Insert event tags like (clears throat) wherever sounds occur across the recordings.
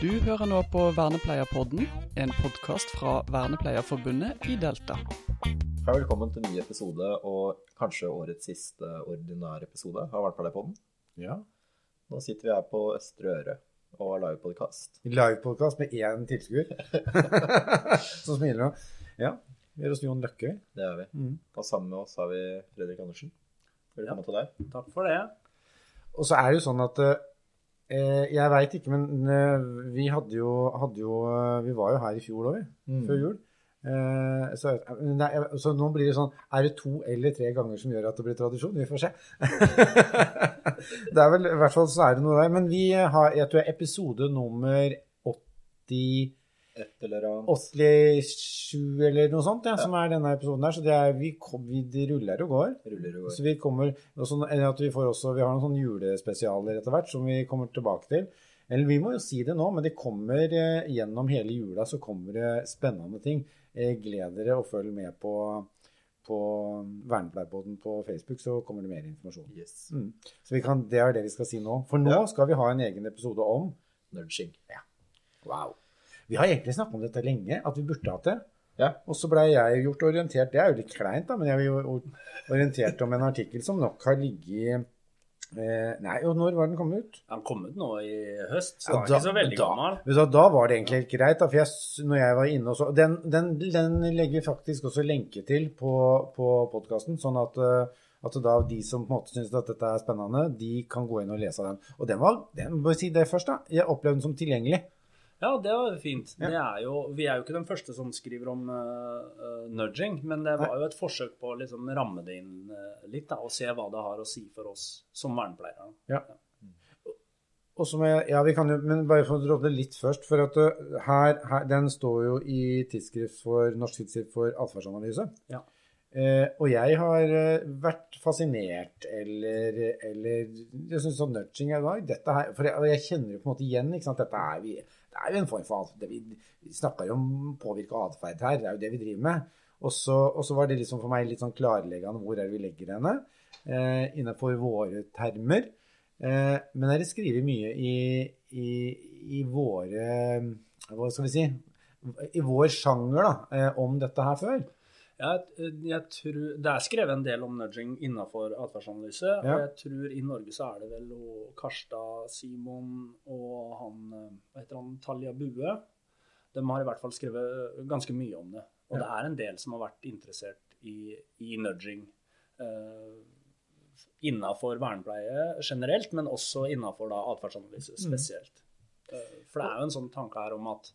Du hører nå på Vernepleierpodden, en podkast fra Vernepleierforbundet i Delta. Hei, velkommen til en ny episode, og kanskje årets siste ordinære episode av Vernepleierpodden. Ja. Nå sitter vi her på Østre Øre og har livepodkast. Livepodkast med én tilskuer (laughs) som smiler nå. Ja. Vi gjør oss Jon Løkke. Det er vi. Mm. Og sammen med oss har vi Fredrik Andersen. Velkommen til deg. Takk for det. Og så er det jo sånn at eh, Jeg veit ikke, men eh, vi hadde jo, hadde jo eh, Vi var jo her i fjor òg, vi. Mm. Før jul. Eh, så, nei, så nå blir det sånn Er det to eller tre ganger som gjør at det blir tradisjon? Vi får se. (laughs) det er vel I hvert fall så er det noe der. Men vi har Jeg tror episode nummer 80 Et eller annet. 87 eller noe sånt, ja, som er denne episoden her. Så det, er, vi, kom, vi de ruller og går. Ruller og går. Så vi kommer og sånn, at vi får også, vi har noen sånne julespesialer etter hvert som vi kommer tilbake til. Eller vi må jo si det nå, men det kommer eh, gjennom hele jula så kommer det spennende ting. Eh, gled dere og følg med på, på Vernepleierbåten på Facebook, så kommer det mer informasjon. Yes. Mm. Så vi kan, det er det vi skal si nå. For nå Ja. skal vi ha en egen episode om Nudging. Wow. Vi har egentlig snakket om dette lenge, at vi burde hatt det. Ja. Og så blei jeg gjort orientert, det er jo litt kleint, da, men jeg ble orientert om en artikkel som nok har ligget eh, Nei, og når var den kommet ut? Den kom ut nå i høst, så Ja, er da- ikke så veldig da- gammel. Da, Da var det egentlig helt greit, da, for jeg, når jeg var inne og så Den, den, den legger vi faktisk også lenke til på, på podkasten, sånn at, eh, at da de som på en måte syns at dette er spennende, de kan gå inn og lese den. Og den var, den, må jeg si det først, da, jeg opplevde den som tilgjengelig. Ja, det var fint. Ja. Det er jo, vi er jo ikke den første som skriver om uh, nudging, men det var jo et forsøk på å liksom ramme det inn uh, litt, da, og se hva det har å si for oss som vernepleiere. Ja. Og så må jeg, ja, vi kan jo, men bare for å det litt først, for at uh, her, her, den står jo i tidsskrift for, Norsk tidsskrift for atferdsanalyse. Ja. Uh, og jeg har uh, vært fascinert, eller, eller Jeg syns sånn nudging er var dette her, For jeg, jeg kjenner jo på en måte igjen ikke sant, dette er, vi, Det er jo en form for atferd. Vi, snakker jo om påvirka atferd her, det er jo det vi driver med. Og så, og så var det liksom for meg litt sånn klarleggende hvor er det vi legger henne eh, innenfor våre termer. Eh, men dere skriver mye i, i, i våre Hva skal vi si? I vår sjanger da, eh, om dette her før. Jeg, jeg tror, det er skrevet en del om nudging innenfor atferdsanalyse, Ja. og jeg tror i Norge så er det vel og Karstad, Simon og han eh, Hva heter han? Talja Bue. De har i hvert fall skrevet ganske mye om det. Og Ja. det er en del som har vært interessert i, i nudging. Uh, innenfor vernepleie generelt, men også innenfor da atferdsanalyse spesielt. Eh, for det er jo en sånn tanke her om at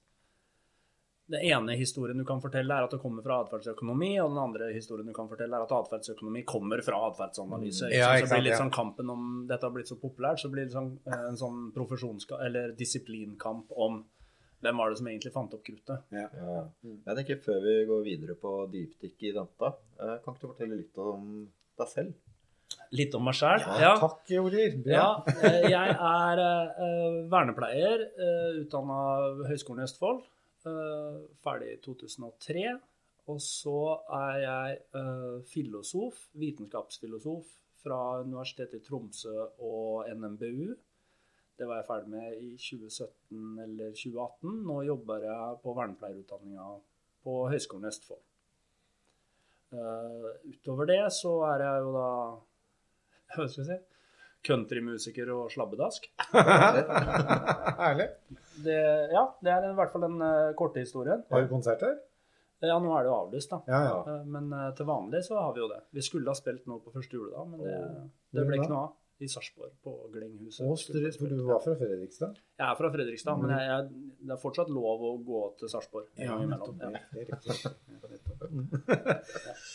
den ene historien du kan fortelle, er at det kommer fra atferdsøkonomi, og den andre historien du kan fortelle, er at atferdsøkonomi kommer fra atferdsanalyse. Ja, så det blir litt sånn kampen om Dette har blitt så populært, så blir det sånn, eh, en sånn profesjonskamp, eller disiplinkamp om hvem var det som egentlig fant opp kruttet. Ja. Ja. Jeg tenker Før vi går videre på dypdykk i data, eh, kan ikke du fortelle litt om deg selv? Litt om meg sjæl. Ja, Takk, Jorir. Ja, eh, jeg er vernepleier, uh, utdanna Høgskolen i Østfold. Eh, ferdig i 2003. Og så er jeg eh, filosof, vitenskapsfilosof fra Universitetet i Tromsø og NMBU. Det var jeg ferdig med i 2017 eller 2018. Nå jobber jeg på vernepleierutdanninga på Høgskolen i Østfold. Uh, utover det så er jeg jo da (laughs) Hva skal jeg si? Countrymusiker og slabbedask. (laughs) Herlig. Det, ja, det er i hvert fall den uh, korte historien. Har du konsert her? Ja, nå er det jo avlyst, da. Ja, ja. Eh, Men uh, til vanlig så har vi jo det. Vi skulle ha spilt nå på første juledag, men det, det ble ikke noe av. I Sarpsborg, på Glenghuset. For du var fra Fredrikstad? Jeg er fra Fredrikstad, men jeg, jeg, det er fortsatt lov å gå til Sarpsborg. Ja, nettopp. Ja. Det er riktig.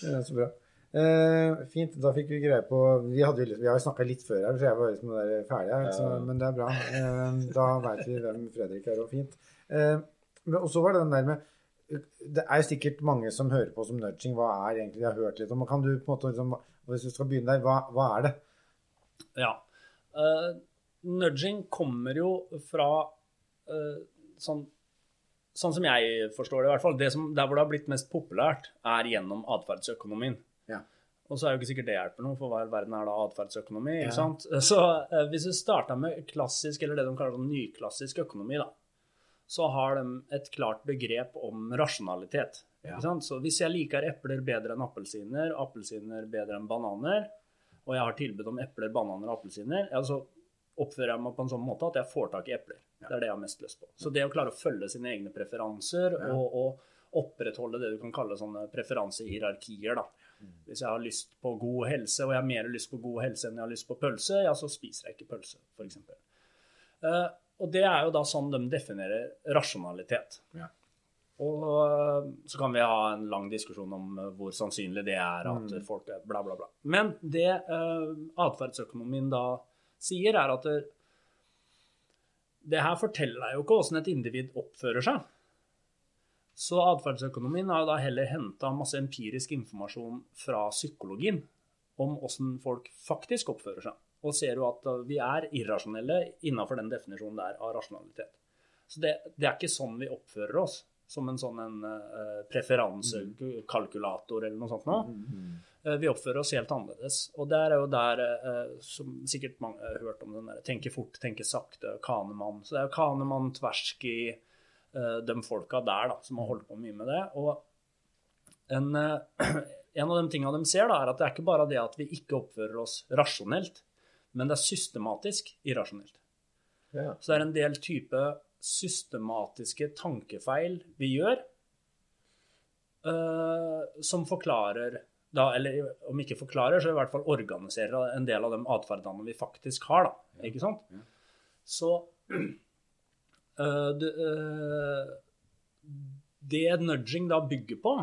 (laughs) Ja, så bra. Eh, fint, da fikk vi greie på Vi, hadde vi har jo snakka litt før her, så jeg var liksom der ferdig her. Så, men det er bra. Uh, da veit vi hvem Fredrik er, og fint. Uh, og så var det den der med Det er sikkert mange som hører på som nudging. Hva er egentlig de har hørt litt om Kan du på en måte liksom, Hvis du skal begynne der, hva, hva er det? Ja. Eh, nudging kommer jo fra eh, sånn Sånn som jeg forstår det, i hvert fall. Det som, der hvor det har blitt mest populært, er gjennom atferdsøkonomien. Og så er jo ikke sikkert det hjelper noe, for hva i verden er da atferdsøkonomi? Ikke sant? (laughs) Så eh, hvis du starter med klassisk, eller det de kaller nyklassisk økonomi, da, så har de et klart begrep om rasjonalitet. Ikke sant? Så hvis jeg liker epler bedre enn appelsiner, appelsiner bedre enn bananer, og jeg har tilbud om epler, bananer og appelsiner, ja, så oppfører jeg meg på en sånn måte at jeg får tak i epler. Det er det jeg har mest lyst på. Så det å klare å følge sine egne preferanser og, og opprettholde det du kan kalle sånne preferansehierarkier, da. Hvis jeg har lyst på god helse, og jeg har mer lyst på god helse enn jeg har lyst på pølse, ja, så spiser jeg ikke pølse, f.eks. Uh, og det er jo da sånn de definerer rasjonalitet. Ja. Og øh, så kan vi ha en lang diskusjon om øh, hvor sannsynlig det er at Mm. folk er bla, bla, bla. Men det uh, atferdsøkonomien da sier, er at det, det her forteller deg jo ikke hvordan et individ oppfører seg. Så atferdsøkonomien har jo da heller henta masse empirisk informasjon fra psykologien om hvordan folk faktisk oppfører seg. Og ser jo at uh, vi er irrasjonelle innafor den definisjonen der av rasjonalitet. Så det, det er ikke sånn vi oppfører oss, som en sånn en uh, preferansekalkulator eller noe sånt noe. Uh, Vi oppfører oss helt annerledes. Og der er jo der, uh, som sikkert mange har hørt om, den der tenke fort, tenke sakte, Kanemann. Så det er jo Kanemann, Tversky, eh, de folka der da, som har holdt på mye med det. Og en, eh, (clears throat) en av de tingene de ser, da, er at det er ikke bare det at vi ikke oppfører oss rasjonelt, men det er systematisk irrasjonelt. Ja. Så det er en del type systematiske tankefeil vi gjør, uh, som forklarer da, eller om ikke forklarer, så i hvert fall organiserer en del av de atferdene vi faktisk har. da, ikke sant? Så eh, (clears throat) det, eh, det nudging da bygger på,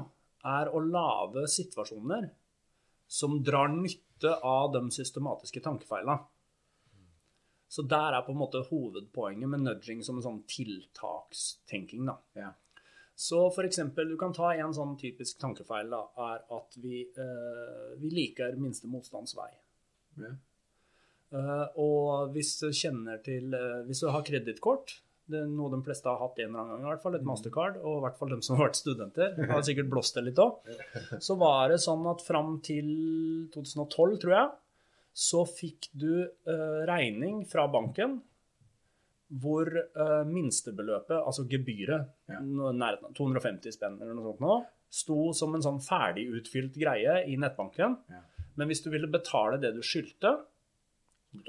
er å lage situasjoner som drar nytte av de systematiske tankefeilene. Så der er på en måte hovedpoenget med nudging som en sånn tiltakstenking. da. Ja. Så for eksempel, du kan ta en sånn typisk tankefeil, da, er at vi, eh, vi liker minste motstands vei. Ja. Uh, og hvis du kjenner til uh, Hvis du har kredittkort, det er noe de fleste har hatt en eller annen gang, i hvert fall, et mastercard, og i hvert fall de som har vært studenter, har sikkert blåst det litt òg, så var det sånn at fram til 2012, tror jeg, så fikk du eh, regning fra banken hvor eh, minstebeløpet, altså gebyret, Ja. nærheten av 250 spenn eller noe sånt nå, sto som en sånn ferdigutfylt greie i nettbanken. Ja. Men hvis du ville betale det du skyldte,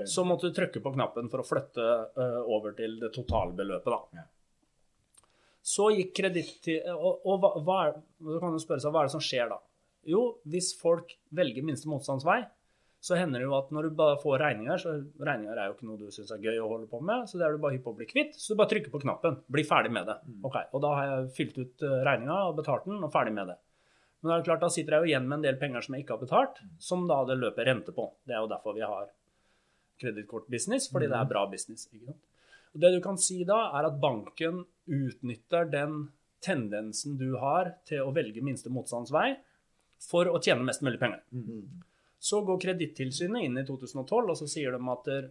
så måtte du trykke på knappen for å flytte eh, over til det totalbeløpet, da. Så gikk kreditt til Og, og hva, hva er, så kan du spørre seg hva er det som skjer da? Jo, hvis folk velger minste motstandsvei, så hender det jo at når du bare får regninger, så regninger er jo ikke noe du syns er gøy å holde på med, så det er du bare hypp på å bli kvitt, så du bare trykker på knappen. Bli ferdig med det. Ok, Og da har jeg fylt ut eh, regninga og betalt den, og ferdig med det. Men det er klart, da sitter jeg jo igjen med en del penger som jeg ikke har betalt, som da det løper rente på. Det er jo derfor vi har kredittkortbusiness, fordi det er bra business. Og Det du kan si da, er at banken utnytter den tendensen du har til å velge minste motstands vei for å tjene mest mulig penger. Så går Kredittilsynet inn i 2012 og så sier de at der,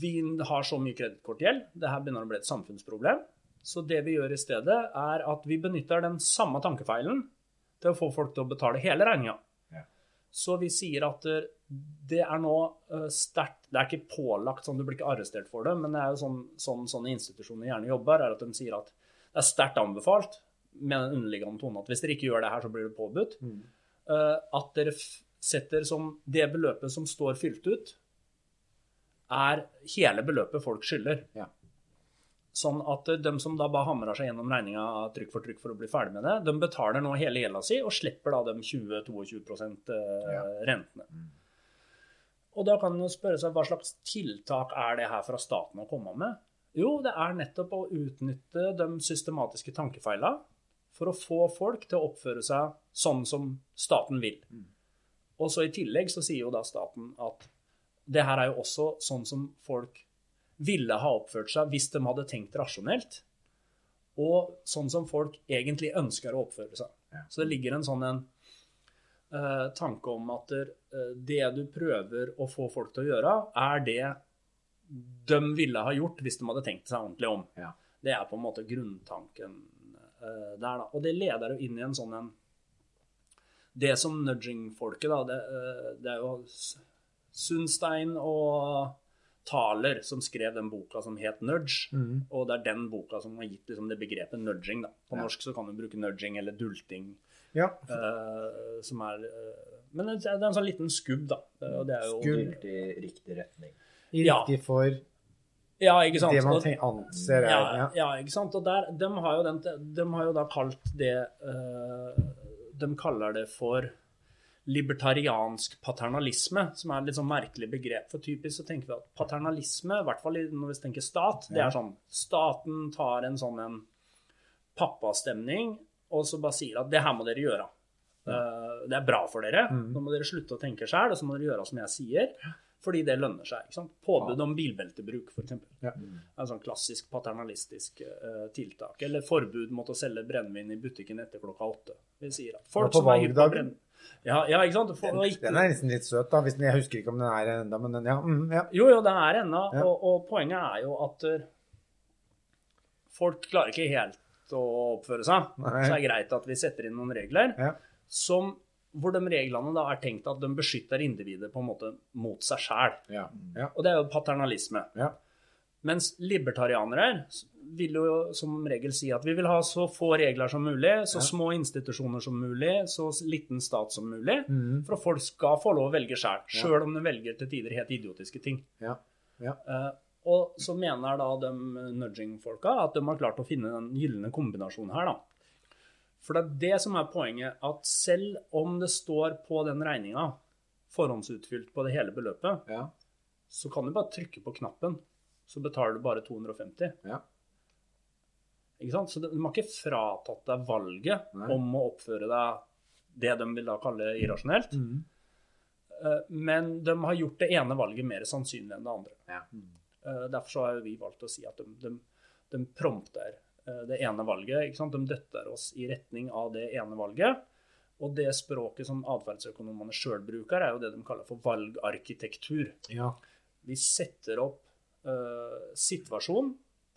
vi har så mye kredittkortgjeld, det her begynner å bli et samfunnsproblem. Så det vi gjør i stedet, er at vi benytter den samme tankefeilen til å få folk til å betale hele regninga. Så vi sier at eh, det er nå eh, sterkt Det er ikke pålagt sånn, du blir ikke arrestert for det, men det er jo sånn, sånn sånne institusjoner gjerne jobber, er at de sier at det er sterkt anbefalt med den underliggende tonen at hvis dere ikke gjør det her, så blir det påbudt. Mm. at dere setter som det beløpet som står fylt ut, er hele beløpet folk skylder. Ja. Sånn at eh, de som da bare hamrer seg gjennom regninga trykk for trykk for å bli ferdig med det, de betaler nå hele gjelda si og slipper da de 20-22 eh, rentene. Og da kan man jo spørre seg hva slags tiltak er det her fra staten å komme med? Jo, det er nettopp å utnytte de systematiske tankefeila for å få folk til å oppføre seg sånn som staten vil. Og så i tillegg så sier jo da staten at det her er jo også sånn som folk ville ha oppført seg hvis de hadde tenkt rasjonelt, og sånn som folk egentlig ønsker å oppføre seg. Ja. Så det ligger en sånn en uh, tanke om at eh, det du prøver å få folk til å gjøre, er det de ville ha gjort hvis de hadde tenkt seg ordentlig om. Ja. Det er på en måte grunntanken uh, der, da. Og det leder jo inn i en sånn en Det som nudging-folket, da, det, eh, det er jo Sundstein og Thaler som skrev den boka som het Nudge. Mm. Og det er den boka som har gitt liksom, det begrepet nudging. Da. På Ja. norsk så kan du bruke nudging eller dulting. Ja. Uh, som er uh, Men det er en sånn liten skubb, da. Eh, Og det er jo Skubb. I riktig retning. I Riktig for Ja, ikke sant. det man anser er ja, ja. ja, ikke sant. Og der, de, har jo den, de har jo da kalt det uh, De kaller det for libertariansk paternalisme, som er et litt sånn merkelig begrep. For typisk så tenker vi at paternalisme, i hvert fall når vi tenker stat, det er sånn Staten tar en sånn en pappastemning, og så bare sier at det her må dere gjøre. Eh, det er bra for dere. Mm. Nå må dere slutte å tenke sjøl, og så må dere gjøre som jeg sier. Fordi det lønner seg. Påbud om bilbeltebruk, f.eks. Ja. En sånn klassisk paternalistisk uh, tiltak. Eller forbud mot å selge brennevin i butikken etter klokka åtte. Vi sier at folk som er hypp på valgdagen. Ja, ja, ikke sant? For, ikke... Den er nesten litt søt, da. Hvis den, jeg husker ikke om den er ennå, men den, ja. Mm, ja. Jo, jo, den er ennå. Ja. Og, og poenget er jo at uh, folk klarer ikke helt å oppføre seg. Nei. Så det er greit at vi setter inn noen regler som, hvor de reglene da er tenkt at de beskytter individet på en måte mot seg sjæl. Ja. ja. Og det er jo paternalisme. ja. Mens libertarianere vil jo som regel si at vi vil ha så få regler som mulig, så små institusjoner som mulig, så liten stat som mulig, Mm. for at folk skal få lov å velge sjøl, sjøl om de velger til tider helt idiotiske ting. Ja. Ja. Uh, og så mener da de nudging-folka at de har klart å finne den gylne kombinasjonen her, da. For det er det som er poenget, at selv om det står på den regninga, forhåndsutfylt på det hele beløpet, ja. så kan du bare trykke på knappen, så betaler du bare 250. Ja. Ikke sant? Så de de har ikke fratatt deg valget Nei. om å oppføre deg det de vil da kalle irrasjonelt, Mm. eh, men de har gjort det ene valget mer sannsynlig enn det andre. Ja. Eh, Derfor så har vi valgt å si at de, de, de prompter eh, det ene valget. De døtter oss i retning av det ene valget. Og det språket som atferdsøkonomene sjøl bruker, er jo det de kaller for valgarkitektur. ja. Vi setter opp uh, situasjon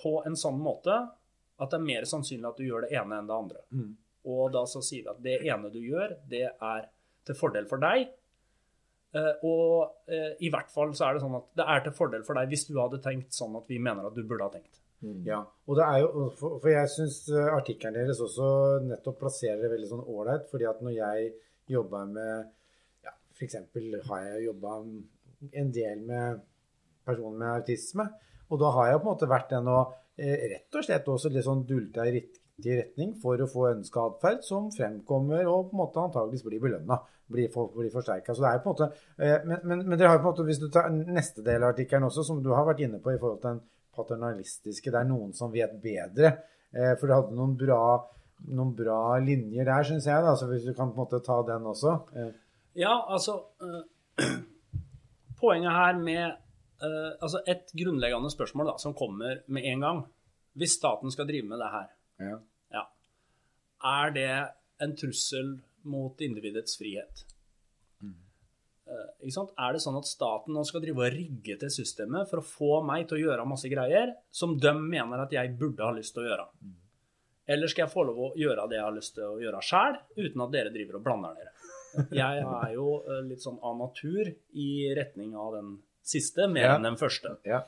på en sånn måte at det er mer sannsynlig at du gjør det ene enn det andre. Mm. Og da så sier vi at det ene du gjør, det er til fordel for deg. Uh, og uh, i hvert fall så er det sånn at det er til fordel for deg hvis du hadde tenkt sånn at vi mener at du burde ha tenkt. Ja, og det er jo, for, for jeg syns artikkelen deres også nettopp plasserer det veldig sånn ålreit. fordi at når jeg jobber med ja, F.eks. har jeg jobba en del med personer med autisme. Og da har jeg på en måte vært den å eh, rett og slett også litt sånn dulta i riktig retning for å få ønska atferd som fremkommer og på en måte antageligvis blir belønna. Blir, blir forsterka. Så det er på en måte eh, men, men, men har på en måte, hvis du tar neste del av artikkelen også, som du har vært inne på i forhold til den paternalistiske, det er noen som vet bedre. Eh, for du hadde noen bra, noen bra linjer der, syns jeg. da, så Hvis du kan på en måte ta den også. Ja, altså (clears throat) Poenget her med eh, Altså et grunnleggende spørsmål da, som kommer med en gang. Hvis staten skal drive med det her, ja. ja, er det en trussel mot individets frihet? Ikke sant? Er det sånn at staten nå skal drive og rigge til systemet for å få meg til å gjøre masse greier som de mener at jeg burde ha lyst til å gjøre? Eller skal jeg få lov å gjøre det jeg har lyst til å gjøre sjæl, uten at dere driver og blander dere? Jeg er jo eh, litt sånn av natur i retning av den siste, mer Ja. enn den første. Ja.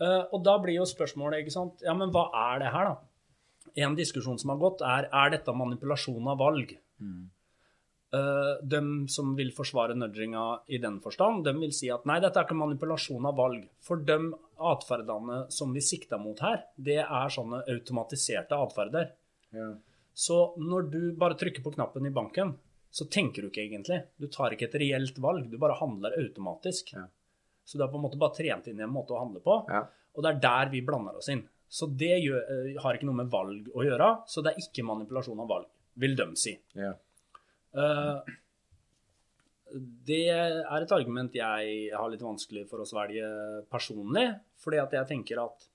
Uh, og da blir jo spørsmålet, ikke sant, ja, men hva er det her, da? En diskusjon som har gått, er er dette manipulasjon av valg? Eh, de som vil forsvare nudginga i den forstand, de vil si at nei, dette er ikke manipulasjon av valg. For de atferdene som vi sikter mot her, det er sånne automatiserte atferder. Ja. Så når du bare trykker på knappen i banken, så tenker du ikke egentlig. Du tar ikke et reelt valg, du bare handler automatisk. Ja. Så du har på en måte bare trent inn i en måte å handle på, Ja. og det er der vi blander oss inn. Så det gjør, eh, har ikke noe med valg å gjøre, så det er ikke manipulasjon av valg, vil de si. Ja. Uh, det er et argument jeg har litt vanskelig for å svelge personlig, fordi at jeg tenker at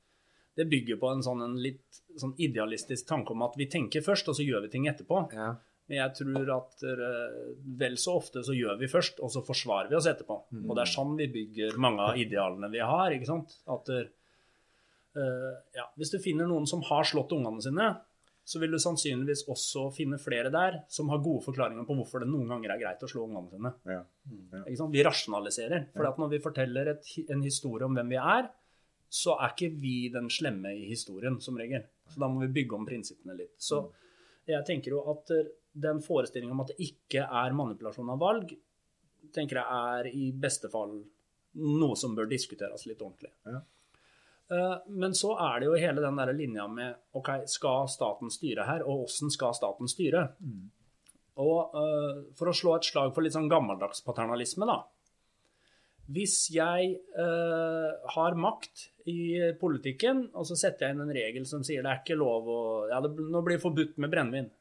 det bygger på en sånn en litt sånn idealistisk tanke om at vi tenker først, og så gjør vi ting etterpå. Ja. Men jeg tror at eh, vel så ofte så gjør vi først, og så forsvarer vi oss etterpå. Og det er sånn vi bygger mange av idealene vi har. ikke sant? At uh, ja, Hvis du finner noen som har slått ungene sine, så vil du sannsynligvis også finne flere der som har gode forklaringer på hvorfor det noen ganger er greit å slå ungene sine. Ja. Ikke sant? Vi rasjonaliserer. For at når vi forteller et, en historie om hvem vi er, så er ikke vi den slemme i historien, som regel. Så da må vi bygge om prinsippene litt. Så jeg tenker jo at den forestillingen om at det ikke er manipulasjon av valg, tenker jeg er i beste fall noe som bør diskuteres litt ordentlig. Ja. Eh, Men så er det jo hele den der linja med OK, skal staten styre her, og åssen skal staten styre? Og uh, for å slå et slag for litt sånn gammeldags paternalisme, da. Hvis jeg uh, har makt i politikken, og så setter jeg inn en regel som sier det er ikke lov å Ja, det, nå blir det forbudt med brennevin.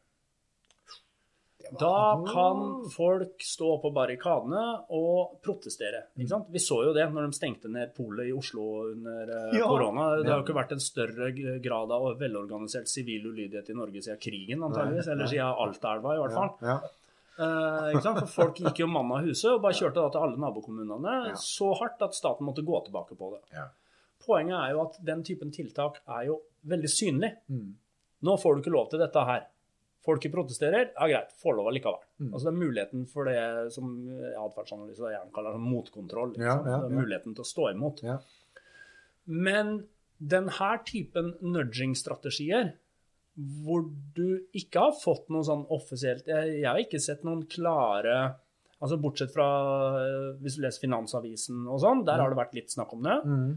Da kan folk stå på barrikadene og protestere. Ikke sant? Vi så jo det når de stengte ned polet i Oslo under eh, Ja. korona. Det har jo ikke vært en større grad av velorganisert sivil ulydighet i Norge siden krigen, antageligvis. Eller siden Altaelva, i hvert fall. Ja. Eh, ikke sant? For folk gikk jo mann av huset og bare kjørte da til alle nabokommunene Ja. så hardt at staten måtte gå tilbake på det. Ja. Poenget er jo at den typen tiltak er jo veldig synlig. Mm. Nå får du ikke lov til dette her. Folket protesterer, ja greit, får lov allikevel. Mm. Altså Det er muligheten for det som atferdsanalyse gjerne kaller det, motkontroll. Liksom. Ja, ja, det er muligheten til å stå imot. Ja. Men denne typen nudging-strategier, hvor du ikke har fått noe sånn offisielt Jeg, jeg har ikke sett noen klare altså Bortsett fra eh, hvis du leser Finansavisen og sånn, der har det vært litt snakk om det. Mm.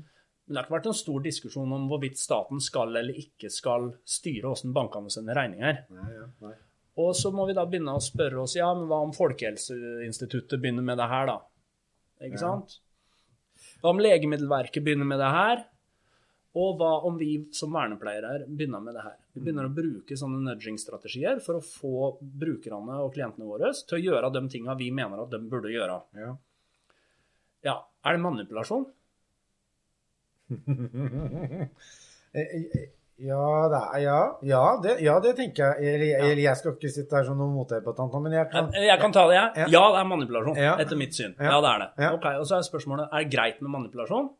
Men det har ikke vært en stor diskusjon om hvorvidt staten skal eller ikke skal styre hvordan bankene sender regninger. Nei, nei. Og så må vi da begynne å spørre oss ja, men hva om Folkehelseinstituttet begynner med det her, da? Ikke Ja. sant? Hva om Legemiddelverket begynner med det her? Og hva om vi som vernepleiere begynner med det her? Vi begynner å bruke sånne nudging-strategier for å få brukerne og klientene våre til å gjøre de tinga vi mener at de burde gjøre. Ja. Ja, er det manipulasjon? (laughs) Eh, eh, Ja, er, ja, ja, det, ja, det tenker jeg. Eller, jeg, jeg skal ikke sitte her som noen motdebattant, men jeg kan Jeg, jeg kan ta det, jeg. Ja. Ja, det er manipulasjon, etter mitt syn. Ja. Det er det. Ok, Og så er spørsmålet er det greit med manipulasjon.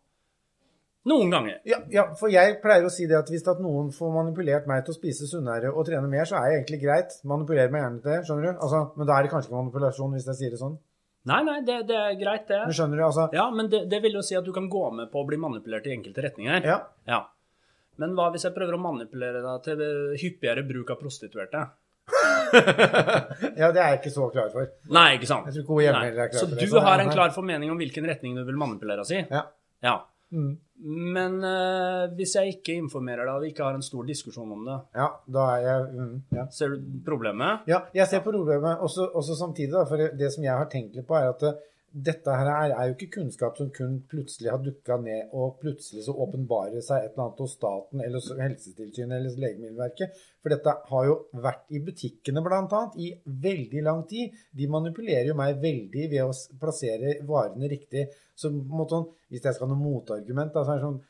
Noen ganger. ja, ja, for jeg pleier å si det at hvis at noen får manipulert meg til å spise sunnere og trene mer, så er det egentlig greit. Manipuler meg gjerne til det, skjønner du? Altså, men da er det kanskje ikke manipulasjon, hvis jeg sier det sånn. Nei, nei, det, det er greit, det. Men skjønner du, altså Ja, men det, det vil jo si at du kan gå med på å bli manipulert i enkelte retninger. Ja. Ja. Men hva hvis jeg prøver å manipulere deg til hyppigere bruk av prostituerte? (laughs) ja, det er jeg ikke så klar for. Nei, ikke sant? Jeg tror ikke hun hjemme heller er klar Så for det, Så du har en klar formening om hvilken retning du vil manipulere oss i? Ja. Ja. Mm. Men uh, hvis jeg ikke informerer deg og vi ikke har en stor diskusjon om det, Ja, da er jeg mm, ja. ser du problemet? Ja, jeg ser problemet også, også samtidig, da, for det som jeg har tenkt litt på, er at eh, dette her er, jo ikke kunnskap som kun plutselig har dukka ned, og plutselig så åpenbarer seg et eller annet hos staten eller Helsetilsynet eller Legemiddelverket. For dette har jo vært i butikkene bl.a. i veldig lang tid. De manipulerer jo meg veldig ved å plassere varene riktig. Så på en måte, sånn, hvis jeg skal ha noe motargument, da, så er det sånn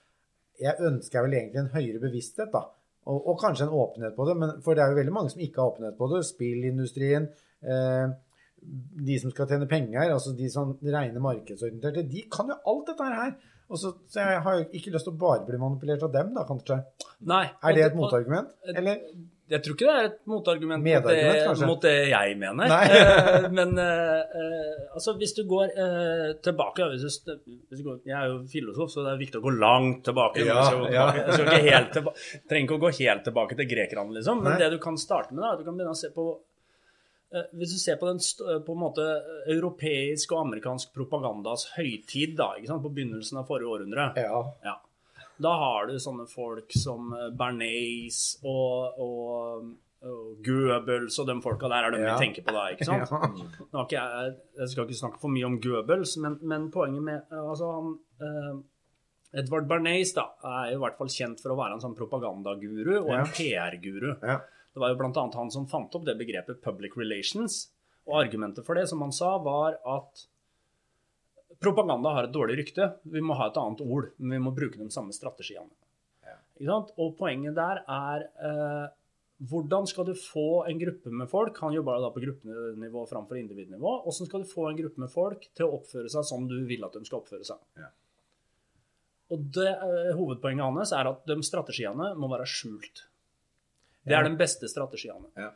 Jeg ønsker vel egentlig en høyere bevissthet, da. Og, og kanskje en åpenhet på det, men, for det er jo veldig mange som ikke har åpenhet på det. Spillindustrien, eh, de som skal tjene penger, altså de som regner markedsorienterte, de kan jo alt dette her. Og så, så jeg har jo ikke lyst til å bare bli manipulert av dem, da, kanskje. Nei. Er det et motargument? Eller? Jeg tror ikke det er et motargument mot det, mot det jeg mener. Eh, Men eh, eh, altså, hvis du går eh, tilbake hvis du, hvis du går, Jeg er jo filosof, så det er viktig å gå langt tilbake. Ja, skal ja. tilbake. Skal ikke tilba trenger ikke å gå helt tilbake til grekerne, liksom. Men Nei. det du kan starte med, da, er at du kan begynne å se på eh, Hvis du ser på, den, på en måte europeisk og amerikansk propagandas høytid da, på begynnelsen av forrige århundre Ja. ja. Da har du sånne folk som eh, Bernays og, og, og Goebbels og de folka der er de Ja. vi tenker på da, ikke sant? (laughs) Ja. Ikke jeg, jeg skal ikke snakke for mye om Goebbels, men, men poenget med eh, altså han, eh, Edvard Bernays da, er jo i hvert fall kjent for å være en sånn propagandaguru og en PR-guru. Ja. Det var jo annet han som fant opp det begrepet public relations. Og argumentet for det, som han sa, var at propaganda har et dårlig rykte. Vi må ha et annet ord, men vi må bruke de samme strategiene. Ikke sant? Og poenget der er eh, hvordan skal du få en gruppe med folk Han jobber da på gruppenivå framfor individnivå. Hvordan skal du få en gruppe med folk til å oppføre seg som du vil at de skal oppføre seg? Ja. Og det, eh, Hovedpoenget hans er at de strategiene må være skjult. Det er den beste strategien. Ja.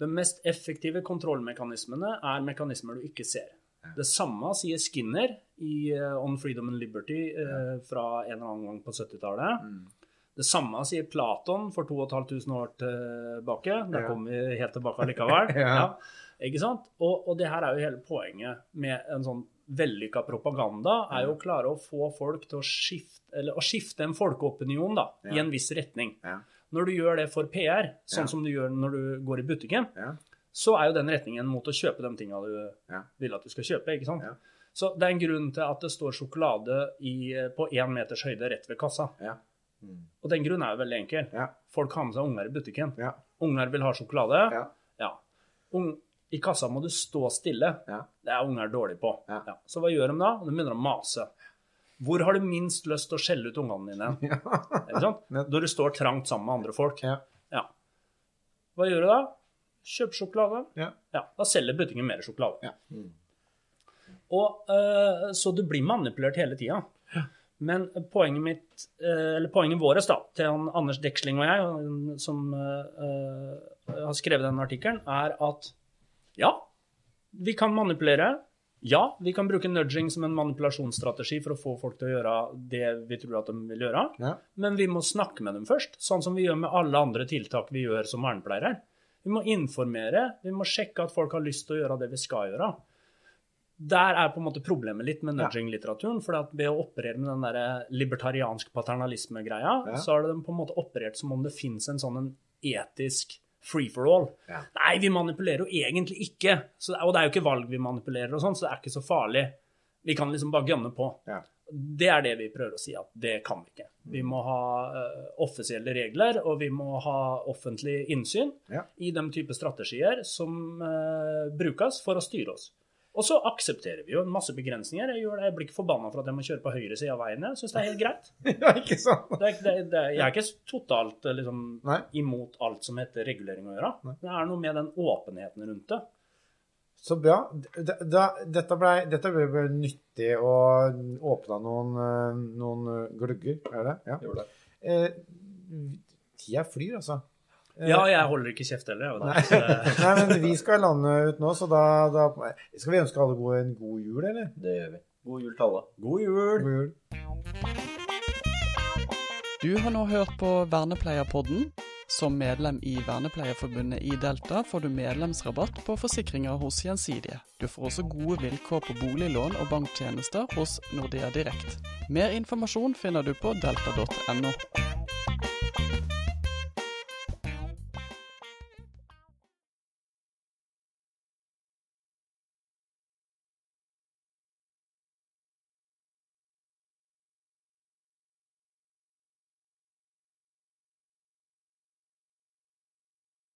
De mest effektive kontrollmekanismene er mekanismer du ikke ser. Det samme sier Skinner i eh, On Freedom and Liberty eh, fra en eller annen gang på 70-tallet. Mm. Det samme sier Platon for 2500 år tilbake. Der Ja. kommer vi helt tilbake likevel. (laughs) Ja. Ikke sant? Og, og det her er jo hele poenget med en sånn vellykka propaganda, er jo å klare å få folk til å skifte, eller å skifte en folkeopinion da, i en viss retning. Ja. Når du gjør det for PR, sånn Ja. som du gjør når du går i butikken, Ja. så er jo den retningen mot å kjøpe de tinga du Ja. vil at du skal kjøpe. ikke sant? Ja. Så det er en grunn til at det står sjokolade i, på én meters høyde rett ved kassa. Ja. Og den grunnen er jo veldig enkel. Ja. Folk har med seg unger i butikken. Ja. Unger vil ha sjokolade. Ja. Ja. Ung, I kassa må du stå stille. Ja. Det er unger dårlig på. Ja. Så hva gjør de da? De begynner å mase. Hvor har du minst lyst til å skjelle ut ungene dine? (laughs) Ja. Når du står trangt sammen med andre folk. Ja. Ja. Hva gjør du da? Kjøp sjokolade. Ja. Da selger butikken mer sjokolade. Ja. Og, uh, så du blir manipulert hele tida. Men poenget mitt, eh, eller poenget vårt da, til Anders Deksling og jeg, som eh, har skrevet den artikkelen, er at ja, vi kan manipulere. Ja, vi kan bruke nudging som en manipulasjonsstrategi for å få folk til å gjøre det vi tror at de vil gjøre. Ja. Men vi må snakke med dem først, sånn som vi gjør med alle andre tiltak vi gjør som vernepleiere. Vi må informere, vi må sjekke at folk har lyst til å gjøre det vi skal gjøre. Der er på en måte problemet litt med nudging-litteraturen. for ved å operere med den der libertariansk paternalisme-greia, Ja. så har de på en måte operert som om det fins en sånn en etisk free for all. Ja. Nei, vi manipulerer jo egentlig ikke. Så, og det er jo ikke valg vi manipulerer og sånn, så det er ikke så farlig. Vi kan liksom bare gønne på. Ja. Det er det vi prøver å si, at det kan vi ikke. Vi må ha uh, offisielle regler, og vi må ha offentlig innsyn Ja. i de type strategier som uh, brukes for å styre oss. Og så aksepterer vi jo en masse begrensninger. Jeg, gjør det, jeg blir ikke forbanna for at jeg må kjøre på høyre side av veien. Jeg syns det er helt greit. (laughs) ja, ikke sant? Det er, det, det, jeg er ikke totalt eh, liksom, imot alt som heter regulering å gjøre. Nei. Det er noe med den åpenheten rundt det. Så bra. Da, da, dette ble, dette ble ble nyttig og åpna noen, eh, noen eh, glugger, er det? Ja. Gjorde det. Eh, tida flyr, altså. Ja, jeg holder ikke kjeft heller. Nei. (laughs) Nei, men vi skal lande ut nå, så da, da Skal vi ønske alle gode, en god jul, eller? Det gjør vi. God jul til alle. God jul! God jul. Du har nå hørt på Vernepleierpodden. Som medlem i Vernepleierforbundet i Delta får du medlemsrabatt på forsikringer hos Gjensidige. Du får også gode vilkår på boliglån og banktjenester hos Nordea Direkt. Mer informasjon finner du på delta.no.